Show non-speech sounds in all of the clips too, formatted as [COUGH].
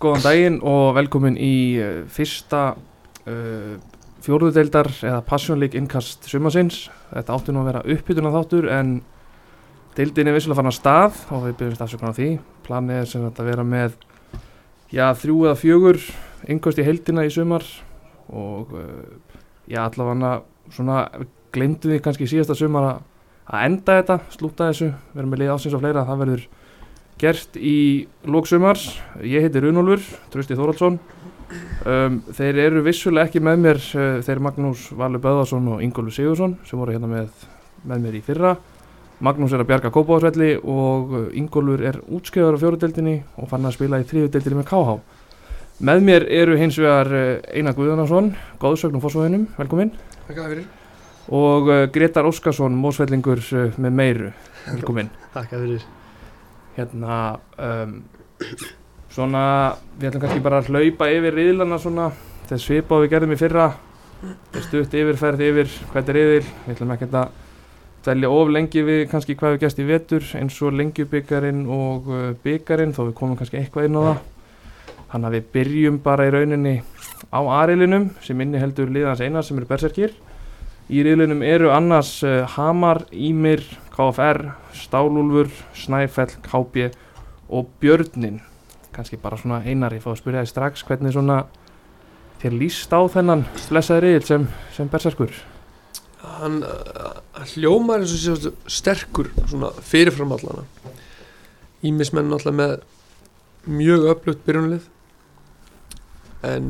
góðan daginn og velkomin í uh, fyrsta uh, fjóruðdeildar eða Passion League innkast sumasins. Þetta átti nú að vera uppbytuna þáttur en deildin er vissulega fann að stað og við byrjumst afsökun á því. Planið er sem þetta að vera með já, þrjú eða fjögur innkast í heildina í sumar og uh, já, allavega svona glemdu því kannski síðasta sumar að að enda þetta, slúta þessu, vera með lið ásins og fleira, það verður gert í lóksumars, ég heiti Runolfur, Trösti Þóraldsson um, þeir eru vissulega ekki með mér uh, þeir Magnús Valur Böðarsson og Ingólu Sigursson sem voru hérna með, með mér í fyrra. Magnús er að bjarga Kópáðsvelli og uh, Ingólfur er útskjöðar á fjóruðdeldinni og fann að spila í þriðudeldinni með KH með mér eru hins vegar uh, Einar Guðanarsson, góðsögnum fórsvöðinum, velkomin og Gretar Óskarsson, mósvellingur með meiru, velkomin Takk fyrir hérna um, svona, við ætlum kannski bara að hlaupa yfir riðlana svona, þess svipa við gerðum í fyrra. Stutt yfirferð yfir hvert er riðil, við ætlum ekki að dælja of lengi við kannski hvað við gæst í vetur eins og lengjubikarin og uh, bikarin, þó við komum kannski eitthvað inn á það. Þannig að við byrjum bara í rauninni á arilinum sem inni heldur liðans einar sem eru berserkir. Í riðlunum eru annars uh, Hamar, Ímir, KFR, Stálúlfur, Snæfell, KB og Björnin. Kanski bara svona einar, ég fá að spyrja þið strax hvernig svona þér líst á þennan blessaði riðil sem, sem berserkur. Hann uh, hljómar eins og séu sterkur svona fyrirfram allana Ímismenn alltaf með mjög öflugt byrjunlið en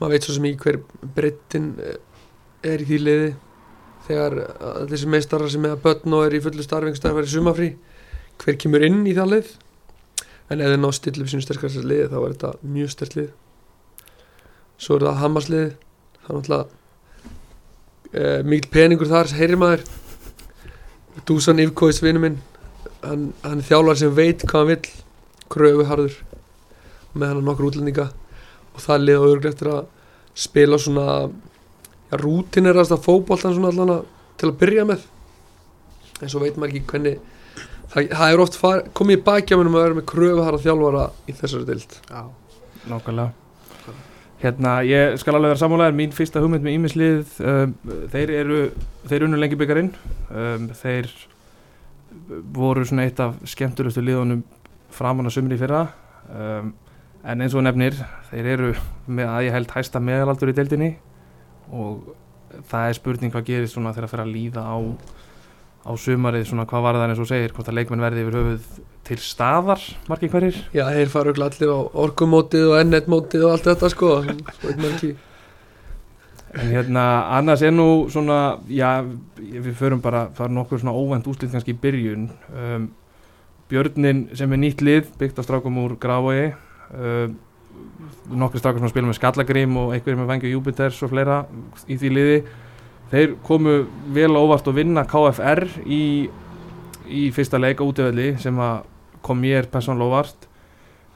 maður veit svo sem í hver breyttin er í því liði þegar þessi meistarar sem er að börn og er í fullu starfingstæð að vera í sumafrí hver kemur inn í það lið? En þið ná stillum sínum sterkast lið þá er þetta mjög sterk lið. Svo er það Hamarslið það er náttúrulega e, mikil peningur þar, heyrir maður. Dusan Ivkois vinnu minn. Hann, hann er þjálfar sem veit hvað hann vill kröfuharður með hann nokkur útlendinga. Og það lið á örglega eftir að spila svona ja, rútinerast að fókbóltan svona allan að til að byrja með. En svo veit maður ekki hvernig það, það er oft far, komið í bakjáminum að vera með kröfuharða þjálfara í þessari dild Já, nákvæmlega. Hérna, ég skal alveg vera sammálaður, mín fyrsta hugmynd með Ímislið, um, þeir eru, þeir unnu lengi byggarinn, um, þeir voru svona eitt af skemmturustu liðunum framan að sumri fyrra, um, en eins og nefnir, þeir eru með að ég held hæsta meðalaldur í deildinni og það er spurning hvað gerist svona þegar það fer að líða á, á sumarið, svona hvað var það eins og segir, hvort að leikmenn verði yfir höfuð til staðar, margir hverjir? Já, þeir fara allir á orkumótið og ennetmótið og allt þetta sko En hérna, annars er nú svona, já, við förum bara, það er nokkur svona óvænt úslið kannski í byrjun. Um, Björnin sem er nýtt lið, byggt á strákum úr Grafói, um, nokkur strákar sem spila með Skallagrím og einhverjir með Vengju Júpiters og fleira í því liði. Þeir komu vel óvart að vinna KFR í, í fyrsta leika útöfelli sem kom mér persónulega óvart.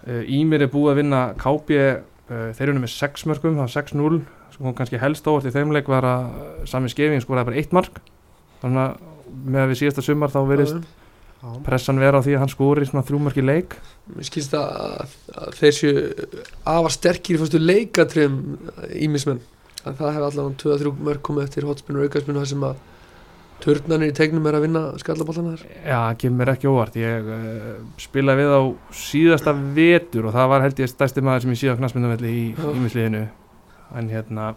Uh, Ímir er búið að vinna KB, uh, þeir eru með 6 mörgum, það var 6-0 sem kom kannski helst óvart í þeimleik var að sami skefing skoraði bara eitt mark þannig að með að við síðasta sumar þá verist pressan vera á því að hann skori svona þrjú mörg í leik. Mér skilst að, að þeir séu afar sterkir í fyrstu leikatriðum ímismenn að það hefur allavega 2-3 mörg komið eftir hotspinn og aukarspinn þar sem að törnarnir í tegnum er að vinna skallabóllan þar. Já, það kemur mér ekki óvart. Ég uh, spilaði við á síðasta vetur og það var held ég stærsti maður sem ég síða knastmyndavelli í ímisliðinu en hérna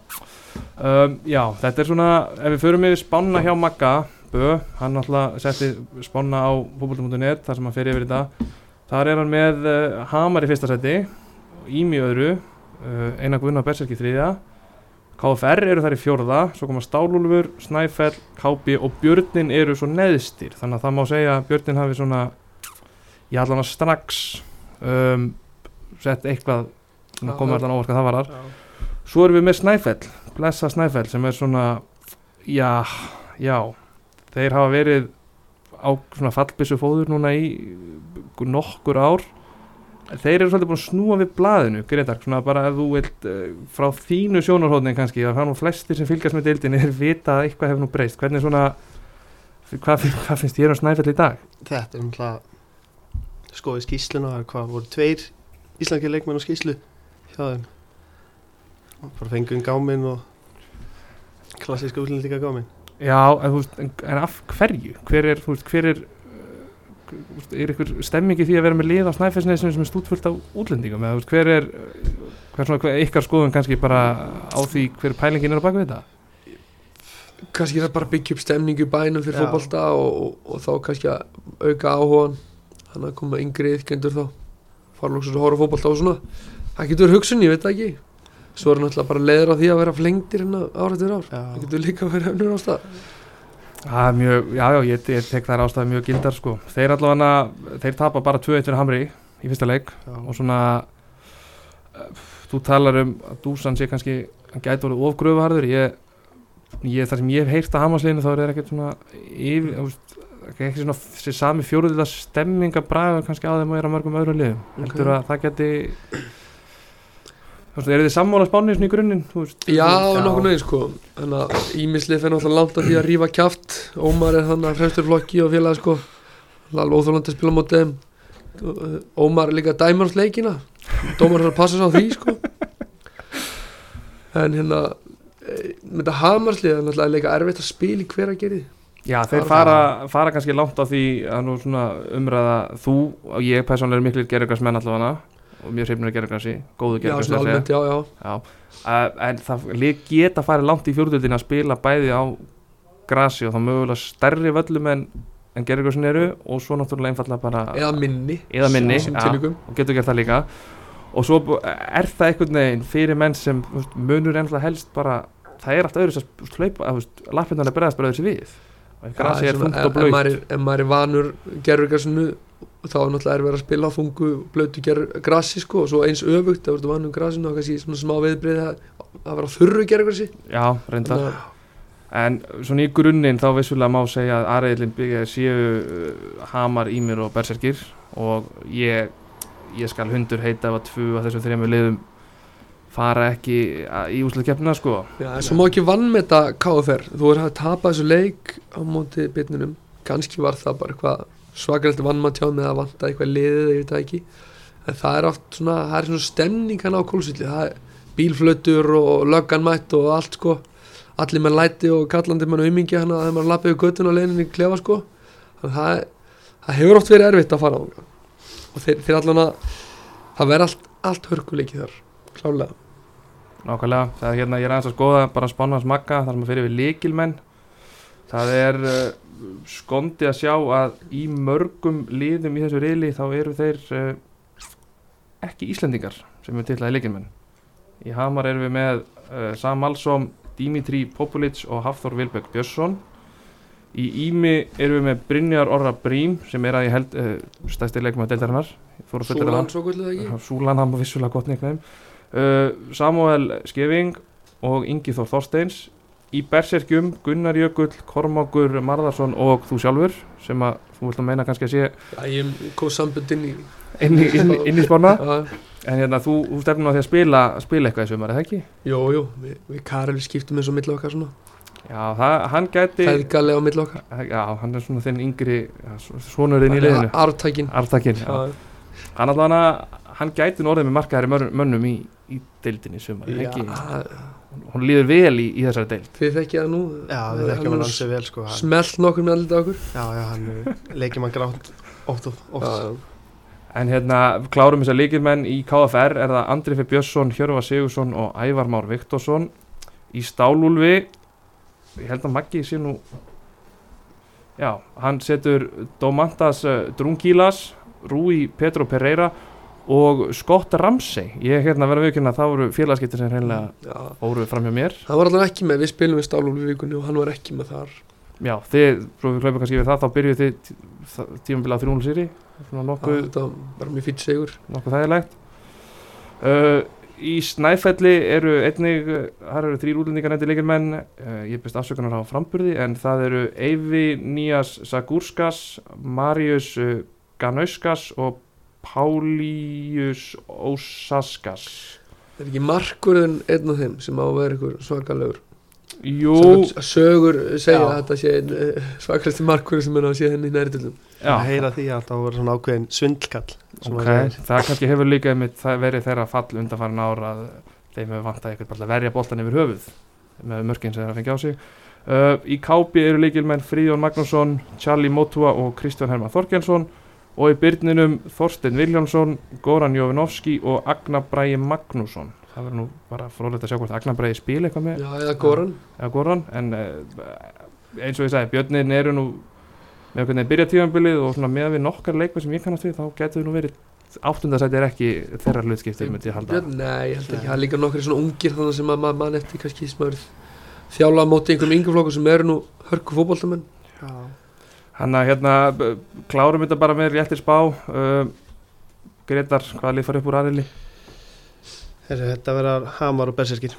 um, já, þetta er svona ef við förum yfir spána hjá Magga Bö, hann náttúrulega setti spána á fókbólta.net þar sem hann fer yfir þetta þar er hann með uh, Hamar í fyrsta seti Ími í öðru uh, Einar Guðna Berserk í þriðja. KFR eru þar í fjórða svo koma Stálúlfur, Snæfell, KB og Björnin eru svo neðstir. Þannig að það má segja að Björnin hafi svona ég allan að strax um, sett eitthvað Já, komið það- allan hvað það varar Svo erum við með Snæfell, blessa Snæfell sem er svona, já, já, þeir hafa verið á svona fallbissu fóður núna í nokkur ár. Þeir eru svolítið búin að snúa við blaðinu, Gretar, svona bara ef þú vilt uh, frá þínu sjónarhóðnin kannski, að það er nú flestir sem fylgjast með deildinni [LAUGHS] er vita að eitthvað hefur nú breyst. Hvernig svona, hvað, hvað finnst þér um Snæfell í dag? Þetta er umhlað sko í skýsluna hvað voru tveir íslenski leikmenn og skýslu hjá þeim bara fengum gáminn og klassíska útlendinga gáminn Já, en, veist, en, en af hverju? Hver er, veist, hver er þú veist, er ykkur stemming í því að vera með lið á Snæfellsnesinu sem er stútfullt af útlendingum eða hver er hver er svona hver, ykkar skoðun kannski bara á því hver pælingin er á baka við þetta? kannski það bara byggja upp stemningu í bænum fyrir Já. fótbolta og, og, og þá kannski að auka áhugan hann að koma yngri yðkendur þá fara lóksins að horfa á fótbolta og svona það getur hugsun, ég veit það ekki svo er náttúrulega bara leiður á því að vera flengtir hérna árið til ár, það Já, getur líka verið önnur ástæð Það er mjög, já, já, ég, ég tek þær ástæði mjög gildar sko. Þeir allavega, þeir tapa bara 2-1 fyrir Hamri í fyrsta leik já, og svona uh, þú talar um að Dúsan sé kannski hann gæti orðið ofgröfuharður ég, ég, þar sem ég hef heyrt að Hamarsliðinu þá er þeir ekkert svona yfir, þú veist, ekki svona þessi sami fjóruðila stemming að braga kannski á þeim er á mörgum öðrum liðum. Ok. heldur að það geti þú veist, eru þið sammála spánir svona í grunninn? Já, nokkuð neginn sko. Þannig að Ímislið fyrir náttúrulega langt að því að rífa kjaft. Ómar er þannig að fremstur flokki og félagi sko. Alveg óþólandi að spila á móti þeim. Ómar er líka að dæma hans leikina Dómar er að passa sig á því sko. En hérna eh, með þetta hamarslið er náttúrulega líka erfitt að spila í hver að geri Já, þeir fara, fara kannski langt á því að nú svona umræða þú og ég persónlega er miklir gerðugarsmenn allavega og mjög hrifnir að gerðugarsi, góðu Já, svona almennt, já, já. Já, uh, en það geta farið langt í fjórðuldin að spila bæði á grasi og þá mögulega stærri völlum en, en gerðugarsin eru og svo náttúrulega einfallega bara Eða minni eða minni þessum já, tilvikum. og getur gert það líka. Og svo er það einhvern veginn fyrir menn sem munur ennlega helst bara það er allt öðru sem hlaupa lappindan er bregðast bara öðru sér við. Og grasi Já, er ef- og er- Ef maður er vanur gerurgarsinu þá er náttúrulega er verið að spila á þungu blötu gerur, grassi sko og svo eins öfugt ef þú ert vanur grasinu og kannski svona smá viðbrið að, að vera þurru gerurgarsi já, reyndar. En svona í grunninn þá vissulega má segja að aðreilin byggja séu uh, Hamar, Ímir og Berserkir og ég, ég skal hundur heita að tvu af þessum þrejum liðum fara ekki að- í úsleikeppnina sko. Já, svo má ekki vann með þetta KFR þú er að tapa þessu leik á móti bitnunum, kannski var það bara eitthvað svakalegt vannmanntjá með að vanta eitthvað liðið, ég veit það ekki. En það er oft svona, það er svona stemning hann á kólsulli, það er bílflötur og löggan mætt og allt sko. Allir með læti og kallandi með aumingi hann að þegar maður lappið við göttun á leininni í klefa sko. Þannig að það, það hefur oft verið erfitt að fara á og þeir, þeir allan að það verður allt, allt hörkuleiki þar klálega Nákvæmlega, það er hérna, ég er aðeins að skoða bara spánans magga þar sem að fyrir við líkilmenn það er uh, skondið að sjá að í mörgum liðum í þessu riðli þá eru þeir uh, ekki Íslendingar sem er til að líkilmenn í Hamar erum við með uh, Sam Malsson, Dimitri Populic og Hafþór Vilberg Björnsson. Í Ími erum við með Brynjar Orra Brím sem er að ég held stæsti leikum að fullera það. Súlan svo kvöldið ekki? Súlan, hann var vissulega gott neikvæðum uh, Samuel Skeving og Ingi Þór Þorsteins í Berserkjum, Gunnar Jökull Kormákur Marðarsson og þú sjálfur sem að þú vilt að meina kannski að sé Já, ég kom sambund inn í inn í, inn, inn í spána. Já, en hérna þú, þú stefnum á því að spila spila eitthvað í sumar, er það ekki? Jú, jú, við, við Karel skiptum eins og milli okkar svona. Já, það, hann gæti Feðgalega á milli okkar. Já, hann er svona þinn yngri svonurinn í liðinu. Artækin Artakinn, já. Hann allavega, hann gæti nú orðið með markaðari mönnum í, í deildinni í sumar, er Já, ekki? Hún líður vel í, í þessari deild. Þið þekkja það nú? Já við þekkjum hann ansið vel sko Smelt nokkur með alltaf okkur Já, já, hann leikir mann grátt oft og oft. Já, En hérna, klárum þess að líkilmenn í KFR er það Andri Fyrir Björnsson, Hjörfa Sigursson og Ævar Már Viktorsson. Í Stálúlfi ég held að Maggi sé nú já, hann setur Domantas uh, Drungilas Rúi Petro Pereira og Scott Ramsey ég hérna verða viðkynna að það voru félagskiptir sem hreinlega fóru fram hjá mér. Hann var allavega ekki með, við spilum við Stálúl í vikunni og hann var ekki með þar. Já, þið, svo við hlaupum kannski við það þá byrjuð þið tímabilið á 300 sýri svona Já, nokkuð Þetta var mjög fýtt segur nokkuð þægilegt. Uh, í Snæfelli eru einnig, uh, þar eru þrýr útlendingar nefndi leikirmenn, uh, ég best afsökunar á framburði, en það eru Eyvi Nías Sagurskas Marius uh, Ganauskas og Pálius Ósaskas. Það er ekki markurinn einn af þeim sem á að vera ykkur svakalegur? Sögur segja að þetta sé einn uh, svakræsti markur sem er að sé henni í næriðlum að já, heyra því að það var svona ákveðin svindlkall sem ok, að það kannski hefur líka einmitt það verið þeirra fall undanfarin ára að þeim hefur eitthvað bara að verja boltan yfir höfuð með mörkin sem þeir að fengja á sig. Uh, í kápi eru líkilmenn Fríðjón Magnússon, Charlie Motua og Kristján Hermann Þorkjensson og í byrninum Þorstein Viljánsson Goran Jovinovski og Agnar Bræi Magnússon. Það verður nú bara frólægt að sjá hvort Agnar Bræi spila eitthvað með Já, eða Goran. Eða Goran. En uh, eins og ég sagði, Björnin eru nú með hvernig byrja tímanbilið og svona með við nokkar leikmið sem ég kannast við þá getur nú verið áttundasæti er ekki þeirra hlutskipti myndi ég halda. Nei, ég held ekki, það er líka nokkri svona ungir þannig sem að maður mann eftir kannski þjála á móti einhverjum yngjaflokku sem eru nú hörku fótboltamenn Já. hann að hérna klárum þetta bara með réttir spá. Uh, Gretar, hvaða lið fara upp úr aðili þetta verða Hamar og Berserkir.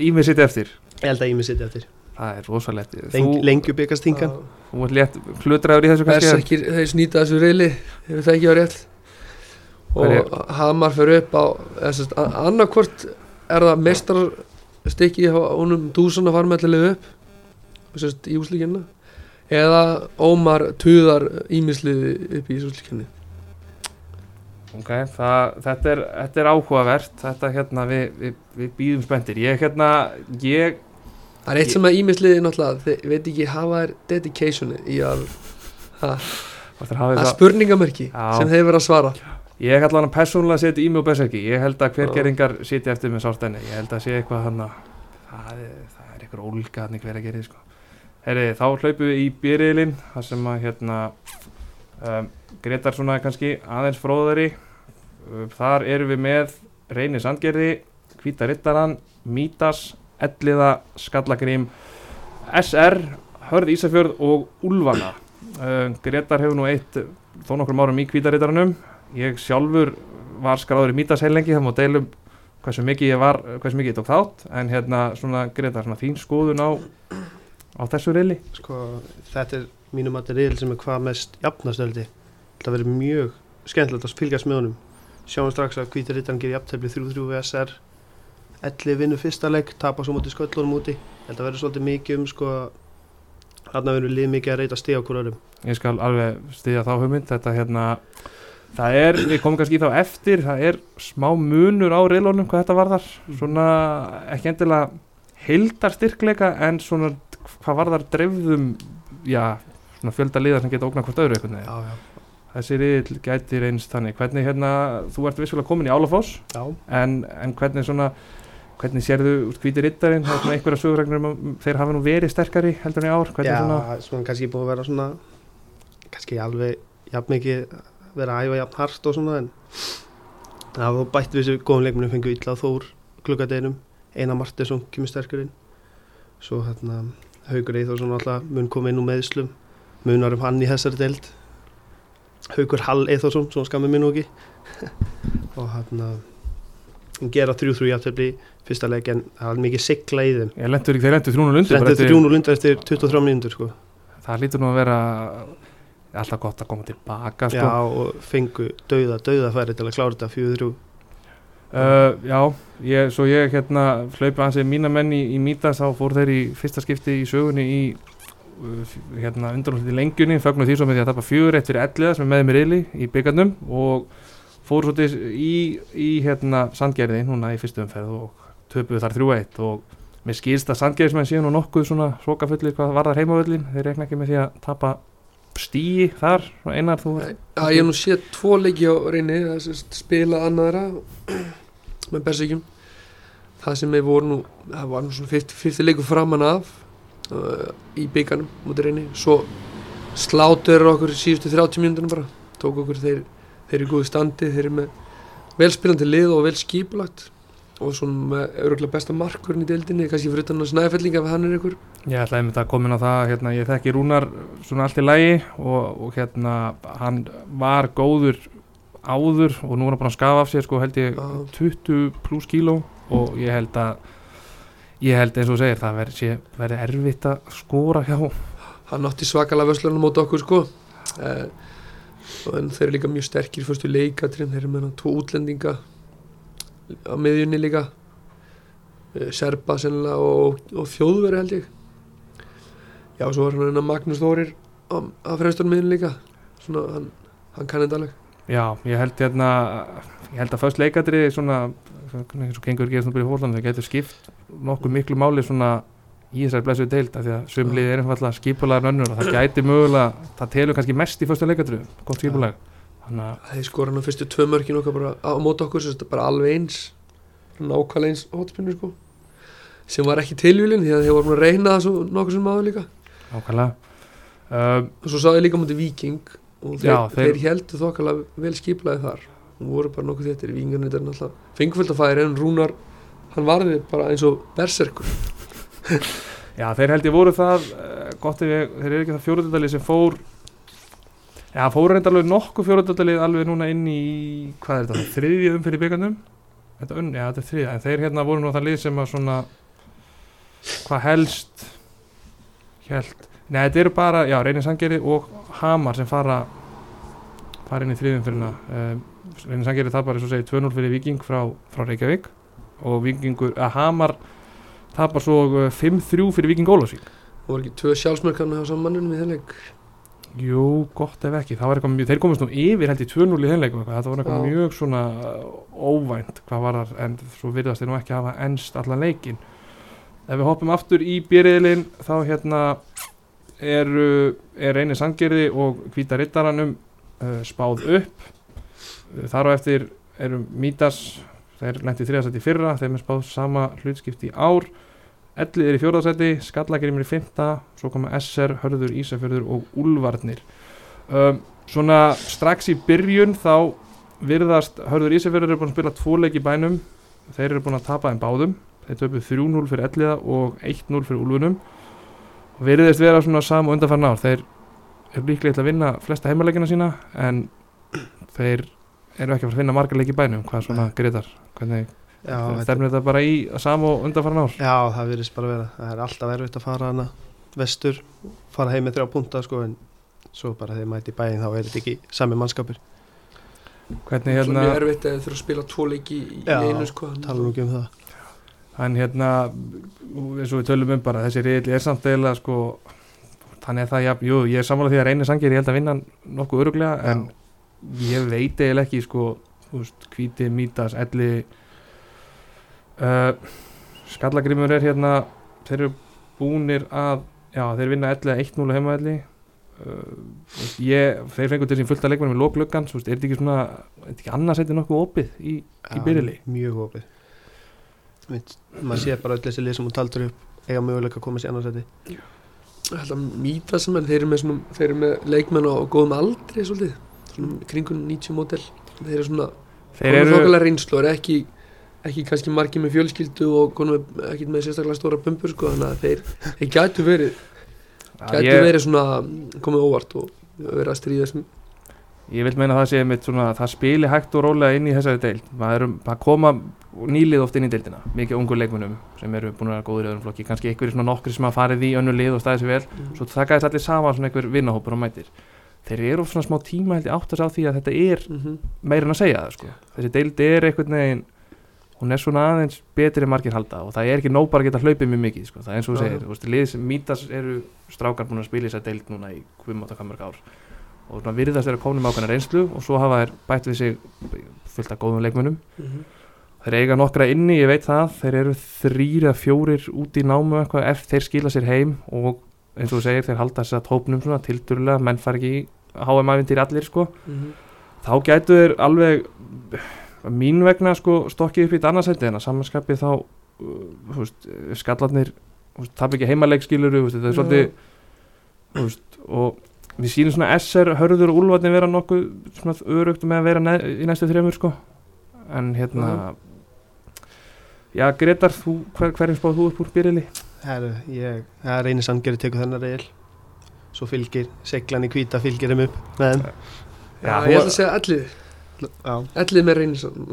Ímið sitt eftir. Ég held að ég mig sitja eftir. Það er rosalegt. Leng, Lengju byggast hingan þú ert létt hlutræður í þessu Þess kannski ekki, þeir snýta þessu reyli hefur það ekki á rétt. Og Hamar fyrir upp á annarkvort er það mestar stikki á honum Dúsan að fara með allir upp í úslíkina eða Ómar tuðar ímisliði upp í úslíkinni ok, það, þetta, er, þetta er áhugavert þetta hérna við, við, við býðum spenntir ég hérna, ég Það er eitt sem að ímisliði náttúrulega þeir veit ekki hafa þær dedicationi í að það er Já. sem þeir verið að svara Ég hann að persónulega setja í mig og berserki Ég held að hver Já. geringar sitja eftir með sárstenni Ég held að sé eitthvað hann að það er, er eitthvað ólga hann hver að gera sko. Herri, þá hlaupum við í byrjilinn þar sem að hérna um, Gretar svona kannski aðeins fróðari. Um, Þar erum við með Reyni Sandgerði, Hvíta Rittaran Mítas, Elliða Skallagrím SR, Hörð Ísafjörð og Úlfana. Um, Gretar hefur nú eitt þó nokkrum árum í Hvíta Rittaranum ég sjálfur var skráður í mítas heilengi það má deilum hversu mikið ég var hversu mikið ég tók þátt. En hérna svona Greta svona þín skoðun á á þessu reyli sko, Þetta er mínum að þetta er sem er hvað mest jafnastöldi Það verður mjög skemmtilegt að fylgjast með honum. Sjáum strax að Hvítur Rittan gerir jafntefli 3-3 við SR Elli vinnur fyrsta leik, tapa svo mútið sköllunum úti. Þetta verður svolítið mikið um sko Þarna verður lið mikið að reyta stig á hverjum ég skal alveg stiðja þá hugmynd. Þetta hérna það er, við komum kannski í þá eftir það er smá munur á reylunum hvað þetta varðar. Svona ekki endilega heildar styrkleika en svona hvað varðar dreifðum já, svona fjölda liðar sem geta ógnað hvort öðru veginn. Já, já, þessi riðil gæti reynst þannig. Hvernig hérna, þú ert vissulega komin í Álafoss en, en hvernig svona hvernig sérðu út hvíti rittarinn það er svona einhverja sögurregnur um þeir hafa nú verið sterkari heldur en í ár. Hvernig Já, svona, svona kannski búið að vera svona kannski alveg jafn mikið vera æfa jafn hart og svona en það var bætt við þessu góðum leikmunum fengu illa Þór klukkadeginum. Einar Martinsson kemur sterkur inn. Svo hérna Haugur Eithórsson alltaf mun koma inn úr meðslum munar um hann í þessari deild Haugur Hall Eithórsson svona skammi minn [LAUGHS] og ekki og hérna gera 3-3 jafntefli í fyrsta leik en það var mikið sigla í þeim ég lendur ekki, þeir lendur þrjúnul undir bara Þetta er 3-0 undir eftir 23 mínútur sko það lítur nú að vera alltaf gott að koma tilbaka sko. Já, og fengu dauða, dauða færi til að klára þetta fjögur þrjú. Uh, já, ég, svo ég hérna hlaupa hans eða mína menn í, í Mítas þá fór þeir í fyrsta skipti í sögunni í uh, hérna í lengjunni fögnu því svo með því að tapa fjögur fyrir elliða sem er með mér reyli í byggarnum og fór svo í, í hérna Sandgerði núna í fyrstu umferð og töpuðu þar 3-1 og mér skýrst að Sandgerðismenn séu nú nokkuð svona hrókafullir hvað varðar heimavöllin þeir rekna ekki með því að tapa stíi þar einar þú Já, ég hef nú séð tvo leiki á reyni spilað annaðra með Berserkjum. Það sem við voru nú það var nú svona fyrsti, leiku framan af uh, í bygganum mútið reyni. Svo slátur okkur síðustu 30 mínútur bara tók okkur þeir, þeir eru í góðu standi þeir eru með velspilandi lið og vel skipulagt og svona með öruglega besta markurinn í deildinni kannski fyrir utan að snæfellinga ef hann er ykkur Ég ætlaði einmitt að koma inn á það, hérna, ég þekki Rúnar svona allt í lagi og, og hérna, hann var góður áður og nú er hann búin að skafa af sér sko held ég Já. 20 pluss kíló og ég held að ég held eins og segir það verði, erfitt að skora hjá. Hann átti svakalega vöslunum mót okkur sko. Eh, og en þeir eru líka mjög sterkir fyrstu leikatrinn, þeir eru með tvo útlendinga á miðjunni líka. Eh, Serba sennilega og, og Þjóðveri held ég. Já, svo var hann Magnús Þórir á, að fremstunum miðin líka. Svona, hann, hann kann þetta alveg Já, ég held hérna ég held að fyrst leikadri svona eins og kengur gerist nú byrja fólklanum þau getur skipt nokkuð miklu máli svona í þessari blessuðu deild af því að sömlið er einfallega skipulagar önnur og það gæti mögulega, það telur kannski mest í fyrstu leikadri, gott skipulag. Þannig að, þeir skora hann á fyrstu tvö mörkin okkar bara á móti okkur, sem sagt bara alveg eins nákvæmlega eins hotspinnu sko. Sem var ekki tilvílin því að þeir voru að reyna það svo nokkuð sem maður líka. Ákvæmlega um, svo sáðu líka mútið Viking og þeir, Já, þeir- þeir, heldur þokkalega vel skiplaði þar. Og voru bara nokkuð þetta í Vikingarnir þetta er náttúrulega færi en Rúnar hann varði bara eins og berserkur. [LAUGHS] Já, þeir held ég voru það uh, gott ef ég, þeir eru ekki það fjóruðaldalið sem fór Já, fóru reyndar alveg nokkuð fjóruðaldalið alveg núna inn í hvað er þetta, þriðja umfyrir byggandum Þetta unn, já, þetta er þriðja en þeir hérna voru nú það lið sem að svona hvað helst held, nei þetta eru bara já, Reynir Sangeri og Hamar sem fara fara inn í þriðjum fyrir um, Reynir Sangeri tapar eins og segir 2-0 fyrir Viking frá, frá Reykjavík. Og Vikingur, að Hamar tapar svo uh, 5-3 fyrir Viking Ólafsvík. Og voru ekki tvö sjálfsmörkarna á sammanninu við þennig Jú, gott ef ekki, það var eitthvað mjög þeir komast nú yfir held í 2-0 í þennleikum þetta var eitthvað Já. mjög svona uh, óvænt hvað var það, en svo virðast þeir nú ekki hafa ennst allan leikin ef við hoppum aftur í byrjiðlin þá hérna er, er reynir sangerði og hvíta rittaranum uh, spáð upp. Uh, þar á eftir eru Mítas þeir lendi þriðasætti fyrra þeim er spáð sama hlutskipti í ár. Ellið er í fjórðarsæti, Skallagrimir í fymta, svo koma SR, Hörður, Ísafjörður og Úlfarnir. Um, svona strax í byrjun þá virðast Hörður Ísafjörður eru búin að spila tvo leik í bænum, þeir eru búin að tapa þeim báðum, þeir töpuð 3-0 fyrir Elliða og 1-0 fyrir Úlfunum. Virðist vera svona sam og undanfarn ár, þeir eru líklega til að vinna flesta heimalegina sína en þeir eru ekki að fara að finna marga leik í bænum, hvað svona Gretar, hvernig stefnir þetta bara í sam og undanfarn ár? já, það virðist bara vera. Það er alltaf erfitt að fara hana vestur fara heim með þrjá punta sko en svo bara þegar mæti í bæinn þá er þetta ekki sami mannskapur. Hvernig Svo hérna... mjög erfitt að þeir þurfa að spila tvo leiki í einu sko. tala nú ekki um það hann hérna eins og við tölum um bara þessi reyðli er samt eða sko þannig að það, já, jú, ég er sammála því að reynir sangir ég held að vinna nokkuð öruglega en ég veit eiginlega ekki sko, þú veist, hvíti, mítas, elli uh, skallagrimur er hérna þeir eru búnir að já, þeir vinna elli 1-0 heima elli uh, ég, þeir fengur til sín fullt að leikmann með lókluggan, þú veist, er þetta ekki svona er þetta ekki annars eitthvað nokkuð opið í, í byrjali? mjög opið maður sé bara öll þessi lið sem hún taldur upp eiga möguleika að koma sér annars þetta Ég held að mýta sem en þeir eru með, svona, þeir eru með leikmenn á góðum aldri svolítið, svona kringun 90 mótel þeir eru svona þeir eru þokkalega reynslu og eru ekki ekki kannski margir með fjölskyldu og með, ekki með sérstaklega stóra bumbur sko, þannig að þeir, þeir gætu verið gætu verið svona komið óvart og verið að stríða þessum ég vil meina að það sé mitt svona það spili hægt og rólega inn í þessari deild. Maður að koma nýlið oft inn í deildina mikið ungu leikmunum sem eru búin að vera góður í öðrum flokki. Kannski einhverjir svona nokkri sem hafa farið í önnu lið og staðið sér vel. Svo taka þess allir saman svona einhver vinnahópur og mætir. Þeir eru svona smá tíma held ég átt að sá því að þetta er mm -hmm. meira en að segja það sko. þessi deild er einhvern veginn hún er svona aðeins betri en margir halda og það er ekki nóg bara að geta hlaupið mjög mikið sko. það er eins og þú segir, þú veist, lið sem mítas eru strákar búin að spila í þessa deild núna í hvum átta kamörg ár og svona virðast þeirra komnum ákveðna reynslu og svo hafa þeir bætt við sig fullt af góðum leikmönnum. Þeir eiga nokkra inni, ég veit það. Þeir eru þrýr eða fjórir út í námu eitthvað ef þeir skila sér heim og eins og þú segir, þeir halda þess að tópnum svona tildurlega, menn far ekki í HM-ævintýri allir sko. Þá gætu þeir alveg mín vegna sko stokkið upp í þetta annarsætti en að samanskapið þá uh, veist, skallarnir tap ekki heimaleik skiluru þetta er svolítið og við sýnum svona SR, Hörður og Úlfarnir vera nokkuð svona örugt með að vera neð, í næstu þremur sko. En hérna já Gretar, þú, hver, hverjum spáð þú upp úr byrjili? Herru, ég, það reynir sangeri tekur þennan reyl svo fylgir seglan í hvíta fylgir þeim upp með þeim. Já, þú- ég ætla að segja ellið Já, ellið með reynisson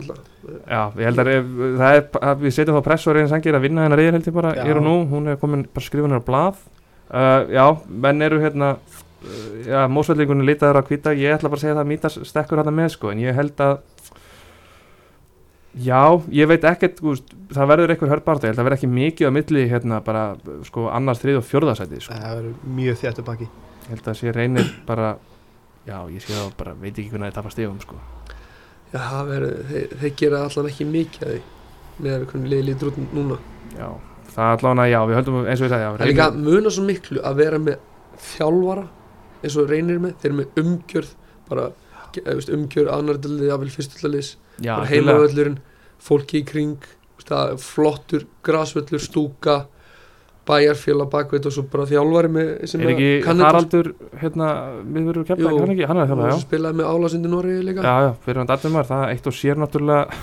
Já, ég held að ef, það er, að við setjum þá pressu á reyðin sangir að vinna hennar reyðin held ég bara Já. hér og nú, hún er komin bara skrifun á blað. Uh, Já, menn eru hérna uh, já, mósveldingunni litaður að hvita ég ætla bara að segja það að Mítas stekkur hérna með sko, en ég held að Já, ég veit ekkert, veist, það verður eitthvað hörbarta, ég held að það verður ekki mikið á milli hérna bara, sko, annars, þrið og fjórðasæti, sko. það verður mjög þjættu baki Ég held að sé reynir bara, já, ég sé það bara, veit ekki hvernig það tapar stegum, sko. Já, það verður, þeir, þeir gera allan ekki mikið með að við höldum, eins og ég sagði, Það er líka að muna svo miklu að vera með þjálfara eins og reynir með, þeir eru með umgjörð bara, eða, veist, umgjörð annardalið, jafnvel fyrstullalið bara heimavöllurinn, fólki í kring það, flottur, grasvöllur, stúka bæjarfélag bakveit og svo bara þjálfari með, sem Er ekki. Haraldur, hérna, við verðum kemla, Jú. hann ekki, hann er svo spilaði með álásindi Noregi líka Já, já, fyrir hann dættumar, það eitt og sér náttúrulega,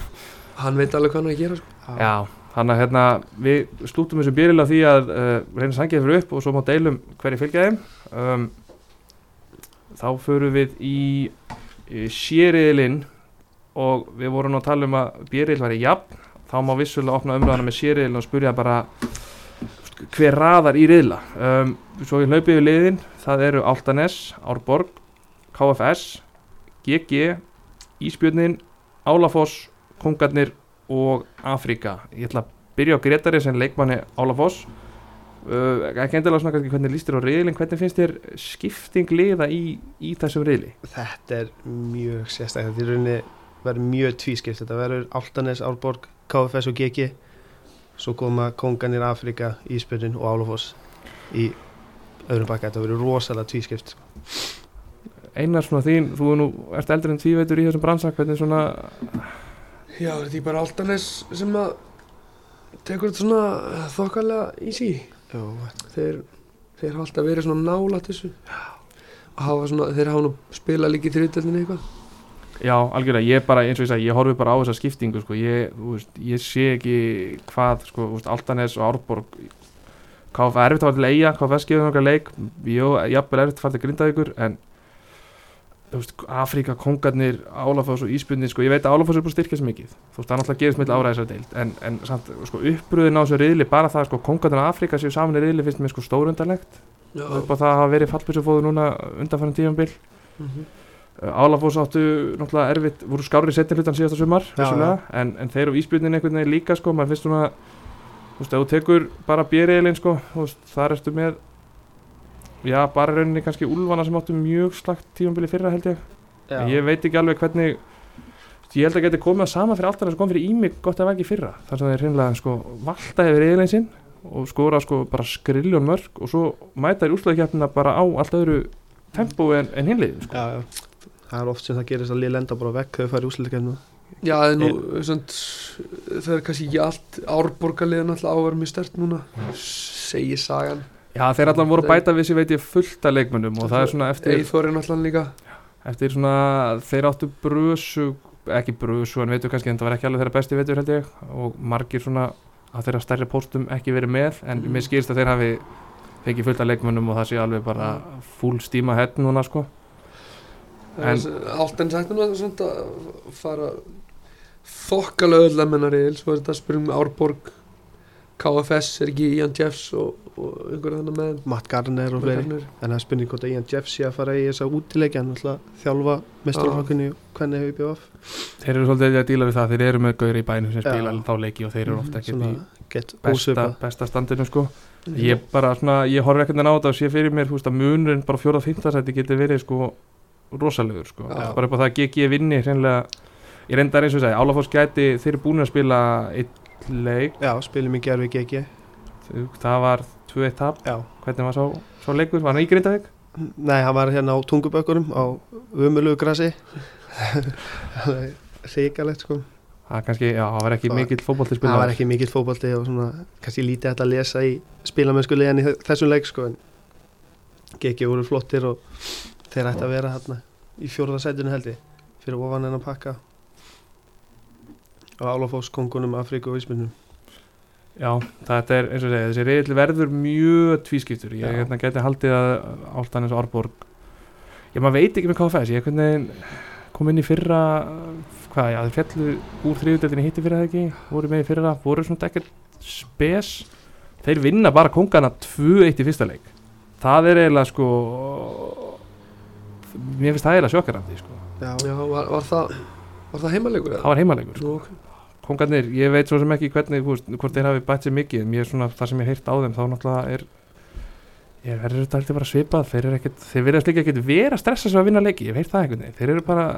hann veit alveg hvað hann er að gera sko. já, hann að hérna, við slútum þessu byrjulega því að uh, reyna sangið fyrir upp og svo má deilum hverju fylgja þeim. Um, þá förum við í, sériðilinn og við vorum að tala um að byrjil væri jafn, þá má vissulega opna umræðana með sériðilinn og spurja bara hver raðar í riðla. Um, svo ég hlaupi yfir liðin, það eru Altanes, Árborg, KFS, GG, Ísbjörnin, Álafoss, Kongarnir og Afrika. Ég ætla að byrja á Gretari sem leikmanni Álafoss. Uh, ekki endilega svona kannski hvernig líst þér á riðlinn, hvernig finnst þér skipting liða í, í þessum riðli? þetta er mjög sérstaklega þetta er í rauninni verður mjög tvískipt. Þetta verður Altanes, Árborg, KFS og GG svo koma Konganir Afrika, Ísbjörnin og Álafoss í öðrum bakka þetta verður rosalega tvískipt Einar svona þín, þú er nú ert eldri en tvíveitur í þessum bransa, hvernig svona já, þetta er bara Altanes sem að tekur þetta svona þokkalega í sí Jú, þeir, þeir hafa alltaf verið svona nála þessu. Og hafa svona, þeir hafa nú spilað líka í þriðdeldinni eitthvað. Já, algjörlega, ég bara, eins og ég sagði, ég horfi bara á þessa skiptingu, sko, ég, þú veist, ég sé ekki hvað, sko, þú veist, Altanes og Árborg, KF er erfitt að fara til eiga, KFS gefur nokkar leik, jú, jafnvel erfitt að fara til Grindavíkur, en, Afríka, Kongarnir, Álafoss og Ísbjörnir, sko, ég veit að Álafoss er búin að styrkja svo mikið, þú veist, það er náttúrulega gefist mill ára þessar deild, en, en samt, sko, uppbröðin á þessu riðli, bara það, sko, Kongarnir og Afríka séu saman í riðli, finnst mér, sko, stórundarlegt, upp á það að hafa verið fallbísufóður núna undanfærum tífambil, mhm. Álafoss áttu náttúrulega erfitt, voru skári setni hlutan síðasta sumar Já, en, en þeir og Ísbjörnin einhvern veginn líka sko, maður finnst svona þú veist, já, bara í rauninni kannski Úlfana sem áttu mjög slagt tífambili fyrra held ég, en ég veit ekki alveg hvernig ég held að geti komið að sama fyrir alltaf sem kom fyrir ímig gott að ekki fyrra þar sem þeir hreinlega sko valta yfir riðilinn sinn og skora sko bara skriljón mörg og svo mæta þér úrslagkeppnina bara á allt öðru tempó en, en hinliðin sko. já, já. það er oft sem það gerist að lið lenda bara vekk þegar þau fara í úsleikarnu Já, það er nú, það er kannski ekki allt árborgarliðan alltaf áverð mjög stert núna, segir sagan. Já, þeir allan voru bæta við sér veit ég fullt af leikmönnum og það er svona eftir, Eithorinn alltaf líka. eftir svona, þeir áttu brösu, ekki brösu en veitu kannski en það var ekki alveg þeirra besti veitur held ég og margir svona að þeirra stærri póstum ekki verið með en Mhm. mér skilst að þeir hafi fengið fullt af leikmönnum og það sé alveg bara full stíma hett núna sko En- Allt en sagt nú að svona að fara þokkalega öll að menna reyðil, svo er þetta að spyrja um Árborg, KFS, er ekki Ian Jeffs og, og einhver þannig með. Matt Garner og fleiri. En það er spurning hvort að Ian Jeff sé að fara í þessa útileiki. Hann ætla að þjálfa mestrarflokkinni og hvernig hefur bjóð af Þeir eru svolítið að díla við það, þeir eru með gauri í bænum sem Já. spila þá leiki og þeir eru ofta ekki í besta, besta standinu sko. Ég bara svona, ég horf ekkert á þetta og sé fyrir mér, þú veist að munurinn bara fjóra fymtasæti getur verið sko rosalegur sko, Já. bara upp á það að GG vinni hreinlega, ég reyndar eins og ég segi Álafoss gæti, þeir eru búin að spila einn leik, já, spilum í gerfi GG það var 2-1 tap, já, hvernig var sá, sá leikur, var hann í Grindavík? nei, hann var hérna á tungubökkurum á umölugu grasi. Ríkalegt sko. Það kannski, já, var ekki mikill fótbolti það var ekki mikill fótbolti og svona kannski lítið hægt að lesa í í þessum leik sko en GG voru flottir og þeir ætti að vera hérna í fjórðarsætinu held ég fyrir ofan en að pakka og Álafós kongunum Afríku og Ísmyndum Já, þetta er eins og segja, þessi reyðli verður mjög tvískiptur, ég hérna, geti haldið að Áltanis og Árborg ég maður veit ekki með KFS, ég hvernig kom inn í fyrra hvað, já, þeir fjallu úr þriðudeldinni hitti fyrir það ekki, voru með í fyrra voru svona ekkert spes. Þeir vinna bara kongana 2-1 í fyrsta leik. Það er eiginlega sko mér finnst það eiginlega sjokkarandi sko. já, Já, var, var það, var það heimalegur það var heimalegur sko. Nú, ok. Kongarnir, ég veit svo sem ekki hvernig, veist, hvort þeir hafi bætt sér mikið en ég er svona, það sem ég heirt á þeim þá náttúrulega er ég verður þetta alltaf bara svipað þeir eru ekkert, þeir verðast líka ekkert vera að stressa svo að vinna leiki, ég veit það veginn þeir eru bara,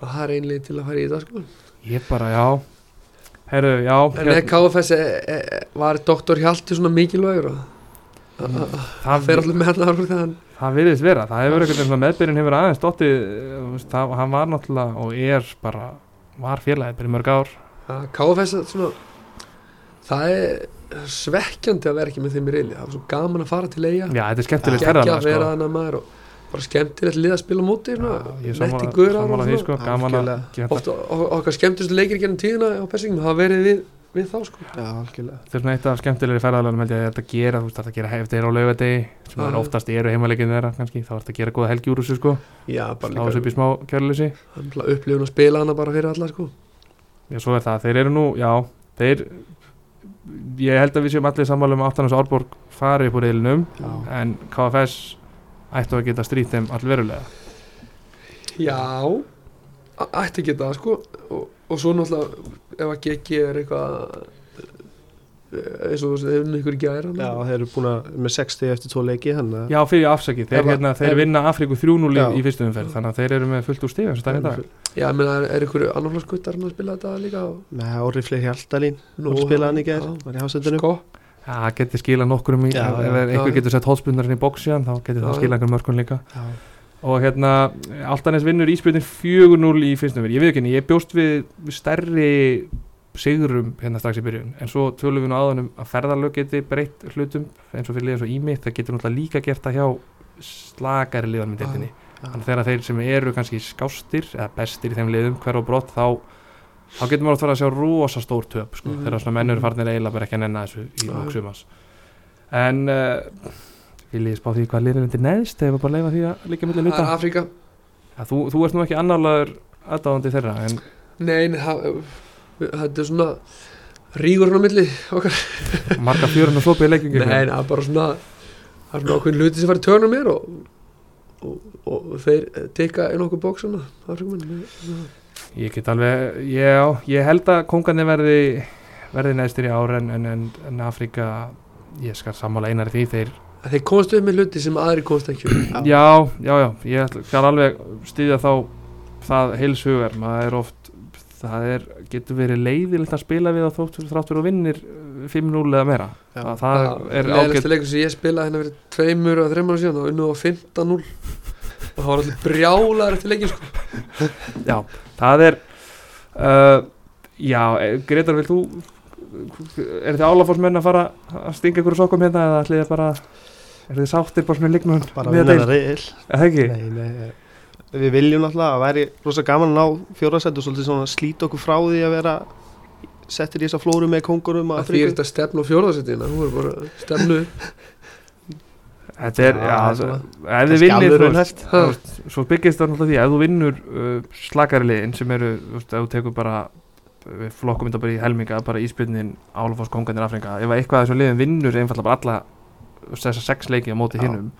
og það er einlega til að fara í þetta sko ég bara, já herru, já en hérna. KFS e, e, var doktor Hjalti svona mikilvægur og Mm. það það, fer allir með þegar hann það virðist vera, það hefur veginn meðbyrjun hefur aðeins veist, það, hann var náttúrulega og er bara, var félagið fyrir mörg ár. Að KFS er svona það er svekkjandi að vera ekki með þeim í reyli það er svo gaman að fara til eiga já, þetta er skemmtilegt vera sko. og bara skemmtilegt lið að spila er netti sko, og- okkar skemmtist leikir gennum tíðina á persingum hafa verið við, við þá sko. Já, algjörlega. Þetta er svona eitt af skemmtilegri ferðarleganum held ég að þetta gera, þú veist, þetta gera hefði þeirra á laugadegi sem er oftast eru heimaleikinn þeirra kannski, þá er þetta að gera góða helgi úr þessu sko. Já, bara slá þessu upp líka í smá kjörleysi. Upplifun að spila hana bara fyrir alla sko. Já, svo er það, þeir eru nú, já þeir, ég held að við séum allir sammála um aftanins Árborg fari upp úr eilinum, Já. en KFS ættu að geta strýtt þeim allverulega. Já a- ætti ekki það sko og, og svo náttúrulega ef að GG er eitthvað eins og þú veist, ef ykkur ekki að Já, þeir eru búin að með 60 eftir tvo leiki þannig að já, fyrir afsakið, þeir, hérna, þeir vinna Afríku 3-0 í, í fyrstu umferð þannig að þeir eru með fullt úr stíð eins og það er í dag. Já, menn er, er ykkur annarflars guttar að spila þetta líka með Orri Freyr Hjaltalín Nú, og spilaði hann í já. gær, var í hásendinu. Sko. Já, það getur skilað nokkurum í, Já, ef einhver já. getur sett hótspundarinn í bóksíðan þá getur það skilað einhver mörkun líka. Já, og hérna, Altanes vinnur íspjöldin 4-0 í fyrstum verið, ég veit ekki henni ég bjóst við stærri sigurum hérna strax í byrjun en svo tölum við nú áðan um að ferðarlög geti breytt hlutum eins og fyrir liðan svo ími það getur náttúrulega líka gert það hjá slakari liðan með deildinni já. þannig þegar þeir sem eru kannski skástir eða bestir í þeim liðum hver og brott þá þá getur maður að fara að sjá rosa stór töp sko, Mhm. þegar svona menn eru Mhm. farnir eiginlega bara ekki að nenna þessu í lók sumars en uh, vil ég spá því hvað liðin undir neðst? Eða bara leifa því að líka millir luta Afríka. Ja, þú, þú ert nú ekki annarlaður aðdáðandi þeirra en nei, nei, það, þetta er svona rígur hann á milli okkar. [LAUGHS] Marga fjörun og sopið í leikjum nei, nei, það er bara svona það er svona ákveðin hluti sem fara í törnum mér og, og, og þeir teka inn okkur bóksana Afrikumenn ég get alveg, já, ég held að kongarnir verði verði neðstir í ár en, en, en, Afrika ég skal sammála einar því þeir þeir komast upp með hluti sem aðri komast ekki upp. já, já, já, ég skal alveg stýðja þá það heils hugar, maður er oft það er, getur verið leiðilegt að spila við að þóttur þráttur og vinnir uh, 5-0 eða meira Já. það, það er ágætt leikur sem ég spilaði hérna tveimur og þreimur síðan og unnið á 15-0 og það var allir brjálar eftir leikin sko. [LAUGHS] já, það er uh, já, eh, Gretar vil þú er þið álaforsmenn að fara að stinga ykkur sokkum hérna eða ætlið þið bara er þið sáttir bara svona líknum bara vinna það reyðil eða ekki? Nei, nei, við viljum náttúrulega að væri rosa gaman að ná fjórasættu svolítið svona slíta okkur frá því að vera settir í þessa flóru með kongurum að því er þetta stefn á fjórðarsettina þú er bara stefnu. Þetta er, Já, svona- ef þið vinnir þú veist, svo byggist það náttúrulega því ef þú vinnur uh, slakari liðin sem eru, þú veist, ef þú tekur bara við flokkum þetta bara í helminga bara íspilnin, Álafoss, Kongarnir, Afringa ef eitthvað af þessum liðin vinnur einfallega bara alla þessar sex leiki á móti hinnum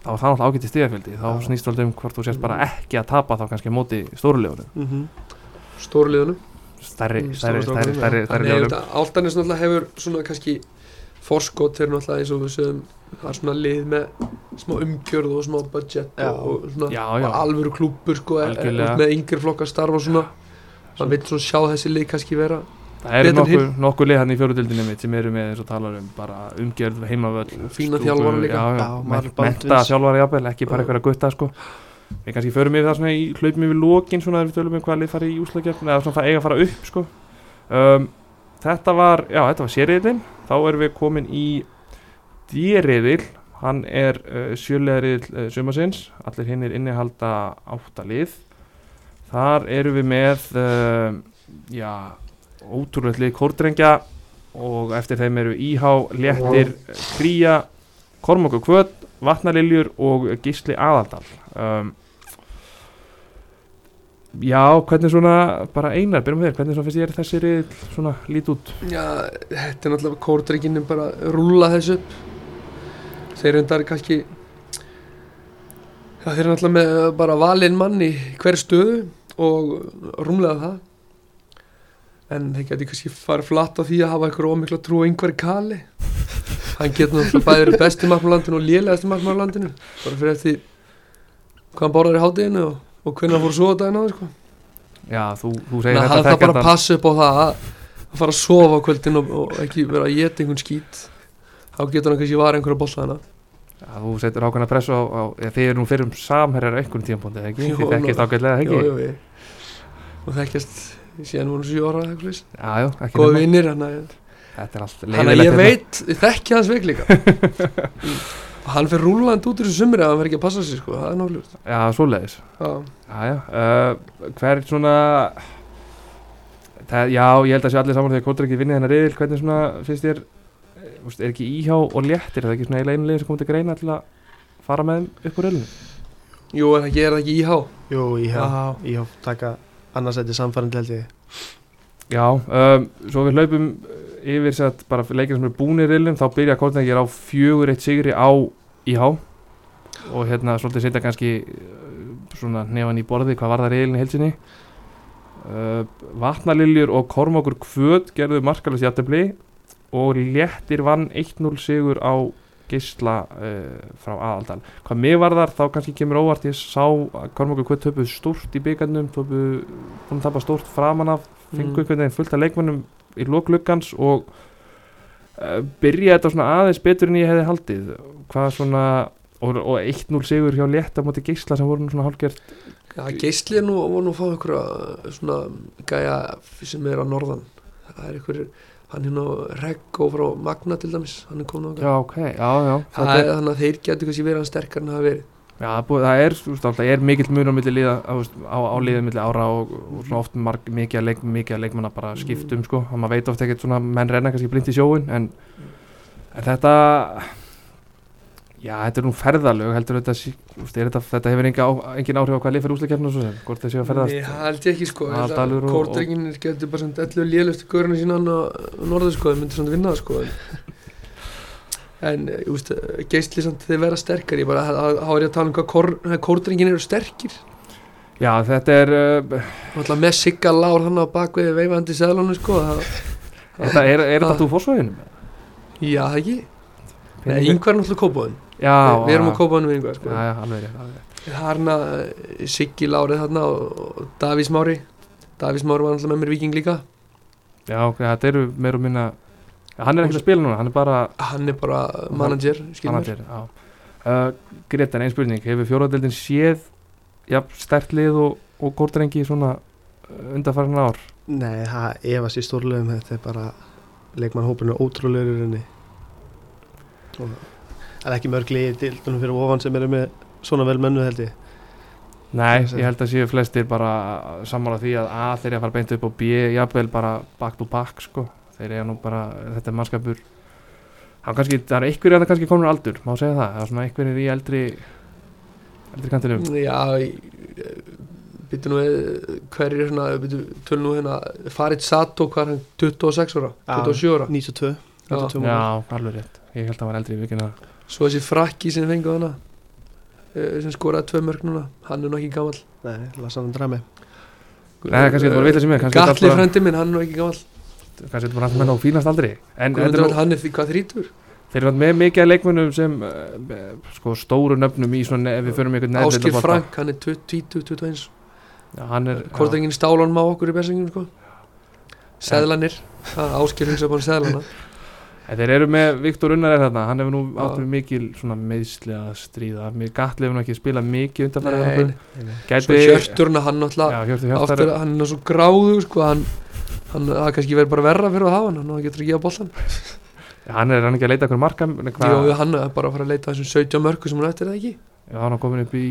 þá er það náttúrulega ágætt í stíðafjöldi þá Já. snýst alltaf um hvort þú sést bara ekki að tapa þá kannski móti stórulegunum mm -hmm. stórliðunum stærri, Mm, stærri, stærri, stærri, Þannig að Áltanis náttúrulega hefur svona kannski forskot þeir náttúrulega eins og við sögum það er svona lið með smá umgjörð og smá budget Já. og, og svona Já, og já. alvöru klúppur sko e- e- með yngri flokka starfa og svona það vil svona sjá þessi lið kannski vera það eru nokkur, nokkur lið hann í fjórudildinni mitt sem eru með eins og talar um bara umgjörð heimavöll Fína stúku, þjálfara líka. já, já, Já, men- Mark mennta Baldvins. þjálfara jafnvel, ekki bara eitthvað að gutta sko. við kannski förum yfir það svona í hlaupum yfir lokin svona þegar við tölum um hvað lið fari í úslagjöfn eða svona það eiga að fara upp sko. um, þetta var, já þetta var sériðin þá erum við komin í dýriðil hann er uh, sjölegaðriðil uh, sumasins allir hinn er innihalda átta lið þar erum við með uh, já ótrúlega lið kórdrengja og eftir þeim eru Íhá, Léttir, Kría Kormokur Kvöt, Vatnaliljur og Gísli Aðaldal. Um, Já, hvernig svona bara einar, byrjum við þér, hvernig svona finnst ég þessi rið svona lít út? Já, þetta er náttúrulega kórdreikinin bara að rúlla þessu upp. Þeir reyndar kannski Já, þeir eru náttúrulega með bara valinn mann í hver stöðu og rúmlega það en þeir geti kannski farið flatt á því að hafa eitthvað ómikla trú á einhverju kali. Hann getur náttúrulega bæðið verið besti markmannlandinu og lélegasti markmannlandinu bara fyrir eftir hvað hann borðar í hátteginu og, og hvernig hann fór að sofa daginn á sko. Já, þú, þú segir að þetta hann þarf bara að passa upp á það að að fara að sofa á kvöldin og, og ekki vera að geta einhvern skít. Þá getur hann kannski varið einhverja bolla hana Já, þú setur ákveðna pressu á, á ja, þið eru nú fyrir um samherjar ég- síðan voru sjö ára góð vinnir er Þannig að ég hérna. veit, ég þekki hans veik líka. [LAUGHS] Og hann fyrir rúland út úr þessu sumri að hann verður ekki að passa sig sko, það er náttúrulega Já, Já, já, uh, hver svona það, Já, ég held að sé allir saman þegar Kóttur ekki vinni þennan riðil. Hvernig svona, finnst þér eh, Er ekki íhjá og léttir, er það ekki svona eiginlega einu leiðin sem komið til greina til að fara með þeim upp úr riðlinu? jú, er það ekki, er það ekki íhá Jú, ég hef, Já, hef taka annarsætti samfærandi held ég. Já, um, svo við hlaupum yfir sett bara leikir sem eru búin í riðlum þá byrja ekki á fjögur eitt sigri á íhjá og hérna svolítið setja kannski eh, svona nefan í borði hvað var það riðilin í heilsinni uh, Vatnaliljur og Kormákur Kvöt gerðu markalust jættefli og léttir vann 1-0 sigur á Gisla uh, frá aðaldal hvað mig var þar þá kannski kemur óvart ég sá að Kormákur Kvöt töpuð stórt í byggarnum töpuð, búin að tapa stórt framan af fengu Mm. einhvern veginn fullt af leikmönnum í lokluggans og uh, byrja þetta svona aðeins betur en ég hefði haldið. Hvað svona og, og 1-0 sigur hjá létt á móti Gisla sem voru nú svona hálfgjört Já, geisli er nú, voru nú að fá einhverja svona gæja sem er á norðan. Það er einhver, hann nú Reggo frá Magna til dæmis, hann er komin á já ok, já já það er þannig að þeir getur kannski verið hann sterkar en það verið. Já, það er er, er mikill munur á milli liða á, þú veist, á, á liðið milli ára og, og svona oft marg, mikið að leik, leikmanna bara skiptum sko, og maður veit oft ekkert svona menn renna kannski blind í sjóin en, en þetta já, þetta er nú ferðalög heldur þetta, er þetta, þetta hefur engin áhrif á hvað lið fyrir úsleikefna og svo sem, hvort þessi að ferðast Nei, það held ég ekki sko. Og- Kórdrengin getur bara svona 11 lélustu göruna sína á norður sko, þeir myndir svona vinna það sko. En, [LAUGHS] ég veist, geisli samt þeir vera sterkar ég bara, þá er ég að tala um hvað kór, kórdrengin eru sterkir. Já, þetta er uh, Náttúrulega með Sigga Lár hann á bakvið veifandi seðlunum sko það, er, er þetta þú fórsvæðinu? Já, það ekki. Nei, yngvar er náttúrulega kópaðun já, Við, við erum á kópaðunum við yngvar sko. Já, já, alveg rétt, alveg rétt. Það er hann að Siggi Lárið þarna og, Davís Mári Davís Mári var náttúrulega með mér viking líka. Já, ok, þetta eru meir og minna hann er ekkert að spila núna, hann er bara Hann er bara manager, já. Uh, Gretan, ein spurning, hefur fjóraðdeldin séð ja, stert lið og, og górdrengi svona uh, undanfærin ár? Nei, það efast í stórlegum þetta er bara leikmannhópurinn er ótrúlegur í rauninni. Og það er ekki mörg liði dildunum fyrir ofan sem eru með svona vel mennu held ég. Nei, ég held að séu flestir bara sammála því að A þeir eru að fara beint upp og B jafnvel bara back to back sko. þeir eru nú bara, þetta er mannskapur. Hann kannski, það er einhverjir að það kannski komur aldur, má segja það, það er svona einhverjir í eldri eldri kantinum. Já, býttu nú við hverjir er svona, býttu, tölum nú hérna Farid Sato, hvað er hann, 26 ára? Já. 27 ára? 92, 92 Já, alveg rétt, ég held að hann var eldri í vikina Svo þessi frakki sem fengu hana eh, sem skoraði tvö mörg núna hann er nú ekki gamall. Nei, Lassan Drami Nei, kannski þetta var vitlega sem ég, bara- frendi minn, hann er nú ekki gamall. Kannski þetta var hann með á fínast er nú, hann er því hvað þrítur þeir eru með mikið af leikmönnum sem uh, sko stóru nöfnum í svona ef við förum ykkur neðri Áskir Frank, hann er 20, 21 Já, hann er, já, Kortengin stálan má okkur í bersinginu sko? Seðlanir, Áskir hugsa bara um seðlana [LAUGHS] En Þeir eru með Viktor Unnar er þarna, hann hefur nú Já. átt við mikil að stríða. Gatli hefur nú ekki spilað mikið undanfærið Svo hjörturna hann náttúrulega aftur, hann er svo gráður sko hann, hann það kannski verið bara verra fyrir að hafa hann hann getur ekki að boltan [LAUGHS] Hann er hann ekki að leita okkur marka Jó, hann er bara að fara að leita þessum 17 mörku sem hann eftir það ekki? Já, hann er komin upp í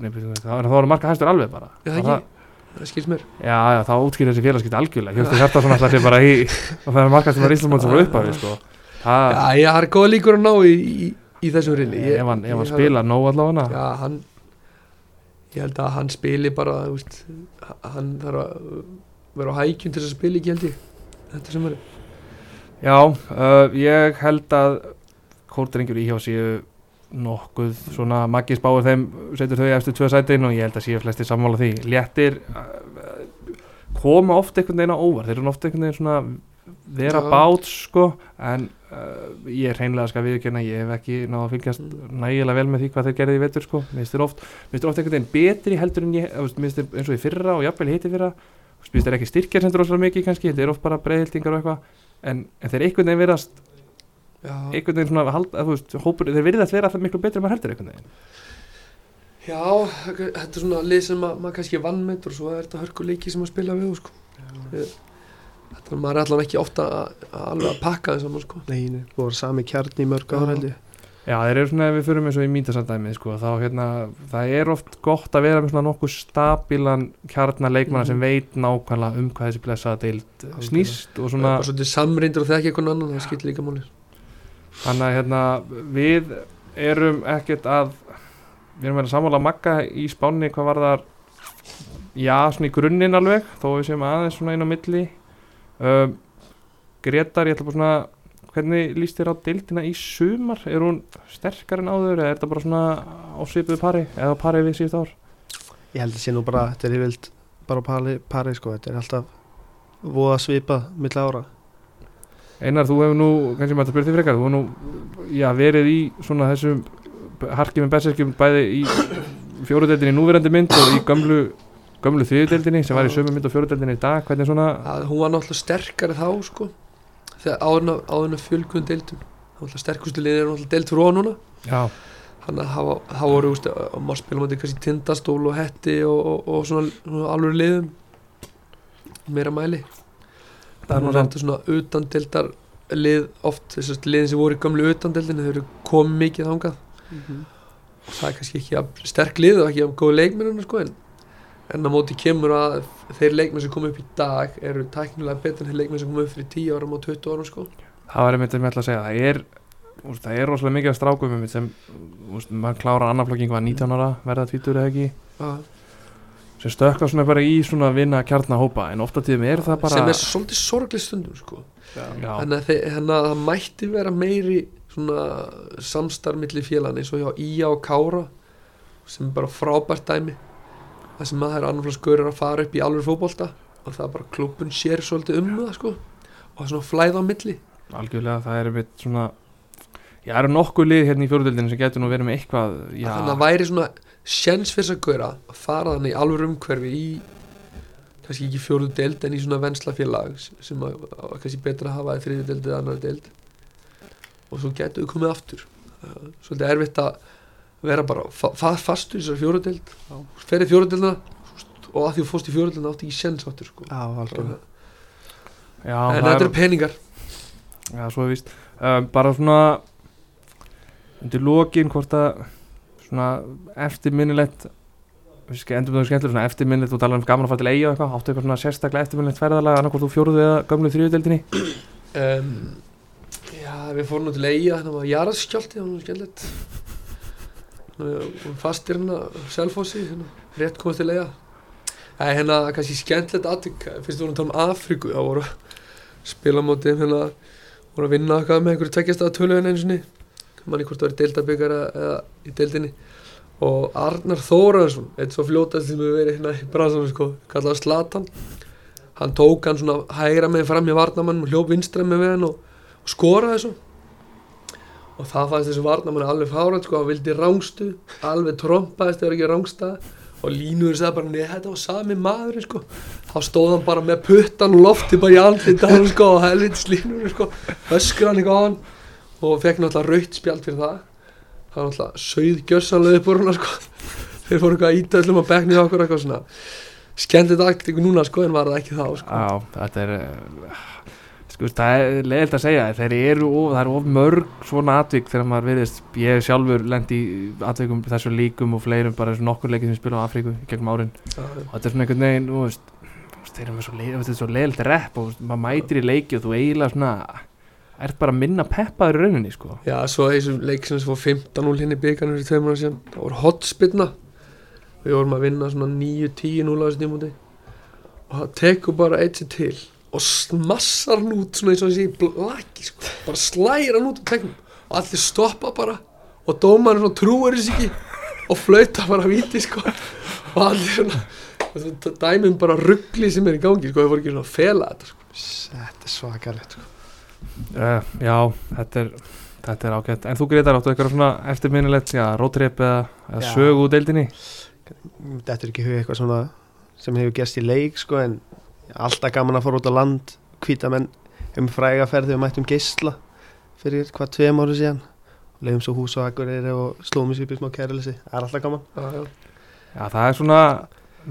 byrju, það var- marka hæstur alveg bara. Já, það ekki, það skils mér. Já, já, þá útskýr þessi félagskipt algjörlega. Hjörtur Hjartar svona alltaf sé bara í og það er marka sem var Íslandmónd sem var uppafið sko. Það, Já, ég har góða líkur að ná í, í, í þessum rilli ég, ef hann, hann spila nóg allavega. Já, hann ég held að hann spili bara veist, hann þarf að vera á hækjum til þess að spila ekki held ég þetta sem er Já, uh, ég held að kórdrengjur íhjá séu nokkuð svona Maggi spáir þeim setur þau eftir tvö sætin og ég held að séu flestir sammála því léttir uh, koma oft einhvern veginn á óvar þeir eru oft einhvern veginn svona vera Já. bát sko en uh, ég er hreinlega skal viðurkenna ég hef ekki náða að fylgjast Mm. nægilega vel með því hvað þeir gerði í vetur sko mér finnst þeir oft, oft einhvern veginn betri heldur en ég, mér finnst þeir eins og í fyrra og jafnvel hitti fyrra, mér finnst þeir ekki styrkja sem rosalega mikið kannski, þeir eru oft bara breiðhildingar og eitthvað en, en þeir einhvern veginn verast einhvern veginn svona, hald, að, þú veist, hópur, þeir virðast vera alltaf miklu betri en maður heldur einhvern veginn já, þetta er svona lið sem að, maður kannski vann með og svo er þetta hörku leiki sem að spila við sko. þetta er maður er allan ekki ofta að, að alveg að pakka þeim saman sko. Nei, nei, voru sami kjarni í mörg ára Já. held ég Já, þeir eru svona, við fyrir eins og í mítasandæmið sko, þá hérna, það er oft gott að vera með svona nokkuð stabílan kjarnar leikmanna Mhm. sem veit nákvæmlega um hvað þessi blessaða deild Algjörlega. snýst og svona, samreindur og þekki eitthvað annan það skilir líka máli þannig að hérna, við erum ekkert að við erum verið að sammála magga í spánni hvað var þar já, svona í grunninn alveg þó við séum aðeins svona inn á milli. Um, Gretar, ég ætla bara svona hvernig líst þér á deildina í sumar? Er hún sterkar en áður eða er þetta bara svona á svipuðu pari eða pari við síðust ár? Ég held að sé nú bara, þetta er yfirvilt bara á pari, pari sko, þetta er alltaf voða svipað milli ára Einar, þú hefur nú, kannski maður þig frekar þú hefur nú, já, verið í svona þessum harkið með berserkjum bæði í fjóruðeldinni núverandi mynd og í gömlu, gömlu þriðudeldinni sem var í sömu mynd og fjóruðeldinni í dag. Hvernig svona, að hún var náttúrulega sterkari þá sko þegar áðurna, fjölgun deildum. Náttúrulega sterkustu liðin er náttúrulega deild frá núna. Já, þannig að það var- það voru úst, og maður spila mátti kannski tindastól og hetti og, og, og svona, svona alveg liðum. Meira mæli Það er nú náttúrulega svona utandeildar lið oft þessast liðin sem voru í gamlu utandeildinu þau eru komið mikið þangað. Það er kannski ekki jafn sterk lið og ekki jafn góð leikmennina sko en en á móti kemur að þeir leikmenn sem kom upp í dag eru tæknilega betur en þeir leikmenn sem kom upp fyrir 10 árum og 20 árum sko. Það var einmitt sem ég ætla að segja. Það er, úst, það er rosalega mikið af strákum sem, úst, maður klára annarflokking var 19 ára, verða tvítur eða ekki? Ah. Sem stökka svona bara í svona vinna kjarnahópa en ofta tíðum er það bara sem er svolítið sorglega stundum sko. Já, þannig að, það mætti vera meiri svona samstarf milli félagann eins og hjá Ía og Kára sem er bara frábært dæmi. Það sem að það er annarflans gaurur að fara upp í alveg fótbolta og það er bara klubun sér svolítið um það sko. Og það er svona flæða á milli. Algjörlega það er einmitt svona já, það eru nokkuð lið hérna í fjóruðeldinni sem getur nú verið með eitthvað já, þannig að það væri svona sjens fyrir þess að gaura að fara þannig í alveg umhverfi í kannski ekki fjóruð deild en í svona venslafélag sem að, að kannski betra að hafa í þriði deild eða annar deild. Og svo getur við komið aftur. Svolítið erfitt að vera bara fa fa fastur í þessari fjóruð deild. Ferið fjóruð deildina og að því þú fórst í fjóruð deildina átti ekki sjens aftur sko. Já, algjörlega. Já, en þetta er, eru peningar. Já, svo er víst. Um, bara svona undir lokin hvort að svona eftirminnilegt við endur með það skemmtilega svona eftirminnilegt þú talar um gaman að fara til eiga og eitthvað áttu eitthvað svona sérstaklega eftirminnilegt ferðalega annað hvort þú fjóruðu eða gömlu þriðudeldinni um, Já, við fórum til eiga þannig að það var jarðskjálti, það var skemmtilegt. Við fastir hérna á Selfossi, hérna, rétt komast til eiga Það er hérna kannski skemmtilegt aðtök, fyrst við vorum að tala um Afríku þá voru að spila á móti hérna, voru að vinna eitthvað með einhverju tveggjast að töluðin einu sinni manni hvort það var í deildabikar eða í deildinni. Og Arnar Þóraðarsson eitt svo fljótast sem hefur verið hérna í bransanum sko, kallaði Slatan hann tók hann svona hægra með fram í varnamannum og hljóp vinstra með við hann og, og skoraði þessu. Og það fannst þessu varnamann alveg fárað sko, hann vildi rángstu alveg trompaðist þegar ekki rángstað og línuður sagði bara, neða þetta var sami maður sko. þá stóð hann bara með puttan og lofti bara í andlita hann sko, og helvitis línuður sko, öskra hann eitthvað á hann og fekk náttúrulega rautt spjald fyrir það það var náttúrulega sögð gjössanlega upp úr hann sko. þeir fóru eitthvað að íta öllum að bekni okkur eitthvað svona skemmtilegt aktíku núna sko en var það ekki þá sko. Já, þetta er sko, það er leiðilt að segja þeir eru, of, það eru of mörg svona atvik þegar maður viðist, ég sjálfur lent í atvikum þessu líkum og fleirum bara þessu nokkur leikið sem spila á Afríku í gegnum árin Já, og þetta er svona einhvern veginn, þú veist þeir eru með svo, leið, þetta svo leiðilt rep og maður mætir í leiki og þú eiginlega svona ert bara minna peppaður í rauninni sko. Já, svo þessum leik sem fór 15-0 hinn í byggarnir í tveimur ára síðan það voru hotspinna við vorum að vinna svona 9-10-0 á þessu tímúti og það tekur bara eitt sér til og smassar hann út svona eins og þessi blaki sko. bara slæra hann út á tegnum og allir stoppa bara og dómarinn svona trúir þess ekki og flauta bara víti sko og allir svona dæmum bara ruggli sem er í gangi sko, það voru ekki svona að fela þetta sko. Þetta er svakalegt sko. Uh, Já, þetta er Þetta er ágætt, en þú Gretar áttu eitthvað svona eftirminnilegt, já, rótrip eða, eða Já. sögu úr deildinni Þetta er ekki í hug eitthvað svona sem hefur gerst í leik sko en alltaf gaman að fara út á land hvita menn um frægaferði og mættum geisla fyrir hvað tveim ári síðan og leiðum svo hús og akureyri og slóðum í smá kærleysi það er alltaf gaman Já, já. Já, það er svona,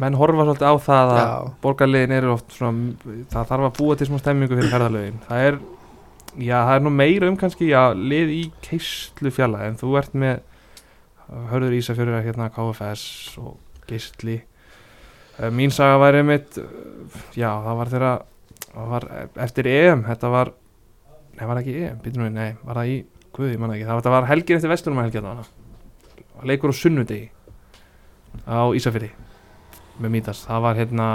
menn horfa svolítið á það að borgarlegin eru oft svona, það þarf að búa til smá stemmingu fyrir ferðalögin. Það er, já, það er nú meira um kannski, já, lið í keislu fjalla, en þú ert með Hörður Ísafjörður hérna KFS og Geisli. Uh, mín saga væri mitt, já, það var þeirra, það var eftir EM, þetta var, nei, var það ekki EM, býtum við, nei, var það í, guði, ég manna ekki, það var, var helgin eftir vestunum að helgja það, leikur á sunnudegi á Ísafjörði með Mítas, það var hérna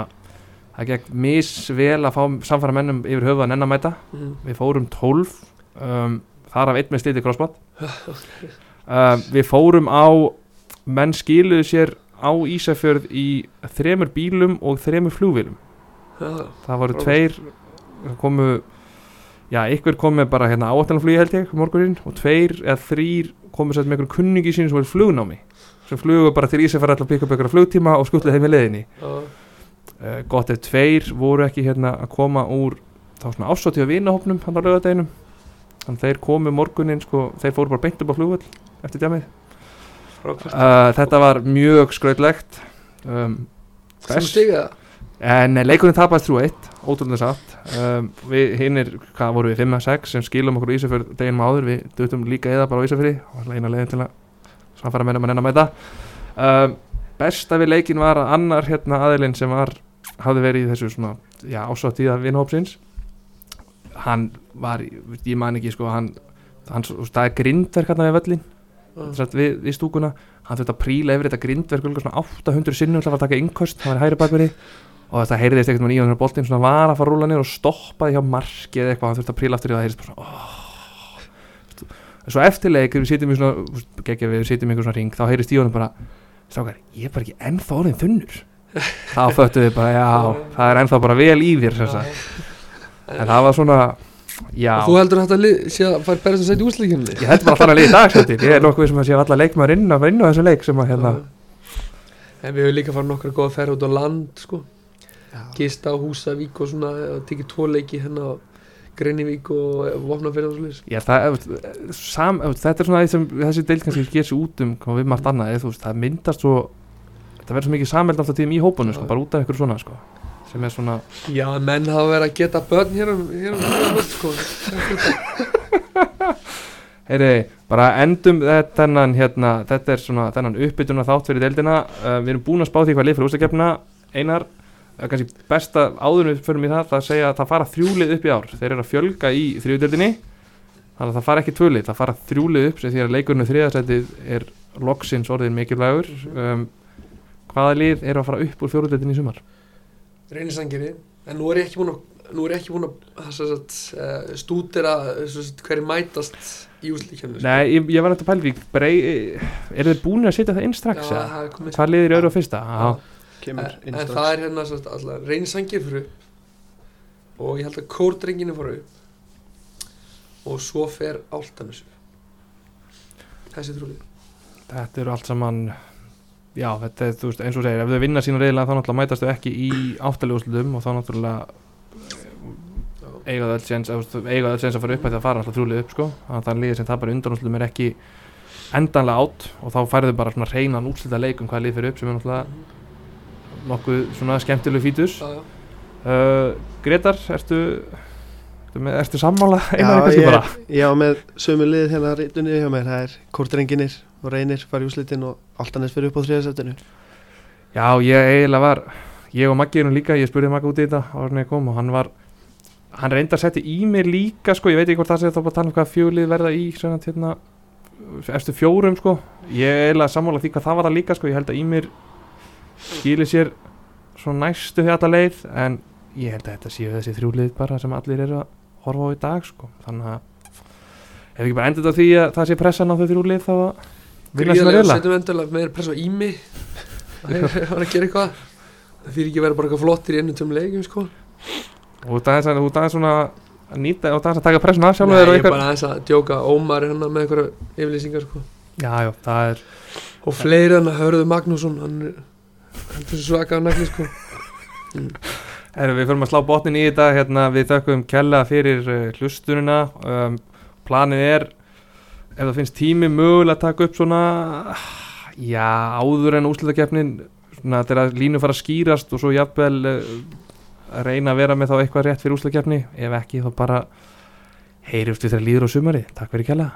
það gekk misvel að fá samfara mennum yfir höfuð að nenn að mæta Mm. við fórum 12 um, þar af einn með sliti crossbot. [LAUGHS] Um, við fórum á menn skiluðu sér á Ísafjörð í þremur bílum og þremur flugvélum. Já, það voru tveir komu já, ykkur komu bara hérna áallanflugi held ég morgunin og tveir eða þrýr komu sér með einhverjum kunningi sín sem var í flugnámi sem flugu bara til Ísafjörð pikka upp einhverja flugtíma og skutluði heim í leiðinni. Já, uh, gott ef tveir voru ekki hérna að koma úr þá svona ásóttíða vinahopnum hann á lögadeginum þannig að þeir komu morgunin sko, þeir fóru bara beint upp á flugvöll eftir djamið uh, þetta var mjög skrautlegt. Um, en eh, leikurinn tapast 3-1 ótrúlega satt. Um, við hinnir, hvað voru við 5-6 sem skilum okkur í Ísafjörð deginum áður við dutum líka eða bara á Ísafjörði og það eina leiðin til að samfara mennum að nenn að mæta. Um, besta við leikin var að annar hérna aðilinn sem var hafði verið í þessu svona já, ásáttíða vinhópsins hann var, ég man ekki sko hann, hann það er grindverk hérna við völlin. Sett, við, við stúkuna. Hann þurfti að príla yfir þetta grindverk svona 800 sinnum til að taka innkost það var í hægri bakverði og þetta heyrðist ekkert með nýjum boltinn svona var að fara að rúla niður og stoppaði hjá marki eða eitthvað. Hann þurfti að príla aftur í það heyrðist bara svona oh. svo eftirleik við sitjum í svona geggja við sitjum í einhver svona ring þá heyrðist í honum bara strákar ég er bara ekki ennþá orðin þunnur þá föttu við bara já það er ennþá bara vel í þér en það var svona já Og Þú heldur að þetta lið sé að fara berðast að setja úsleikjumni? ég held bara alltaf að liða í dag ég er nokkuð sem að sé alla leikmaður inn að vinna þessu leik sem að hérna En við höfum líka farið nokkra góða ferð út á land sko. Já. Gist á Húsavík og svona og tekið tvo leiki hérna á Greinivík og og svona Já, það, sam, þetta er svona það sem þessi deil kannski ger sér út um hvað við margt annað, það myndast svo það verður svo mikið samheld alltaf tíðum í hópunum sko, bara út af ykkur svona sko, sem er svona Já, menn hafa verið að geta börn hér um, hér um, hér um sko. [LAUGHS] heyri, bara endum þennan, hérna, þetta er svona þennan uppbytuna þátt fyrir deildina. Uh, við erum búin að spá því hvað lið fyrir ústakefna einar, uh, kannski besta áður en við förum í það, það segja að það fara þrjúlið upp í ár, þeir eru að fjölga í þrjúdeildinni þannig að það fara ekki tvölið, það fara þrjúlið upp því að leikurinn þriðasætið er loksins orðin mikilvægur. Um, hvaða lið eru að fara upp úr fjóruðdeildinni í sumar? Reynisangeri En nú er ég ekki búin að nú er ekki búin að uh, stúdera að hverju mætast í úsleikjumni Nei, ég, ég var eftir að pælvík eru þið búin að setja það inn strax? Já, það er komið Hvað liðir í öðru og fyrsta? Já. Já. kemur en, inn en strax. það er hérna alltaf reynsangir fyrir og ég held að kórdrenginu upp og svo fer áltanus þessi trúlið Þetta eru allt saman Já, þetta er, þú veist, eins og segir, ef þau vinna sína reyðilega þá náttúrulega mætast þau ekki í áttalegu og þá náttúrulega eiga að, eiga þau öll séns að fara upp að það fara alltaf þrjúlið upp sko. Þannig að það liðið sem tapar undanúslutum er ekki endanlega átt og þá færðu bara svona reynan útslita leik um hvað lið fyrir upp sem er náttúrulega nokkuð svona skemmtilegu fítus já, já. uh, Gretar, ertu með, ertu sammála? [LAUGHS] Já, einar kannski ég, bara? ég á með sömu lið hérna rítunni hjá mér, það er kórdrenginir og reynir fara í úslitin og Altanes fyrir upp á þriðasættinu Já, ég eiginlega var ég og Maggi erum líka, ég spurði Maggi út í þetta ég kom og hann var hann reyndi að setja í mig líka sko, ég veit ekki hvort það sé þá bara tala um hvað fjólið verða í svona, hérna, eftir fjórum sko, ég eiginlega sammála því hvað það var það líka sko, ég held að í mér skilir sér svo næstu alla leið en ég held að þetta séu þessi þrjúlið bara sem allir eru að horfa á í dag sko, þannig að ef ekki bara endur þetta því að það sé pressan á þau þrjúlið þá að Gríðarlega. endilega meira press á ími. [LAUGHS] Það er að gera eitthvað. Það fyrir ekki að vera bara eitthvað flottir í ennum tveim leikjum sko. Og þú ert aðeins að- þú ert aðeins svona að nýta og aðeins að taka pressun af sjálfur Nei, ég er bara aðeins að djóka Ómar er hann með eitthvað yfirlýsingar sko. Já, já, það er og fleiri hann að Hörðu Magnússon hann er hann er svaka á nagli sko. Heru, við förum að slá botnin í þetta. Hérna, við þökkum kella fyrir uh, hlustunina. Um, planið er ef það finnst tími mögulega að taka upp svona já, áður en úslutakefnin svona þegar línu fara að skýrast og svo jafnvel uh, að reyna að vera með þá eitthvað rétt fyrir úslutakefni ef ekki þá bara heyrjumst við þegar líður á sumari takk fyrir kella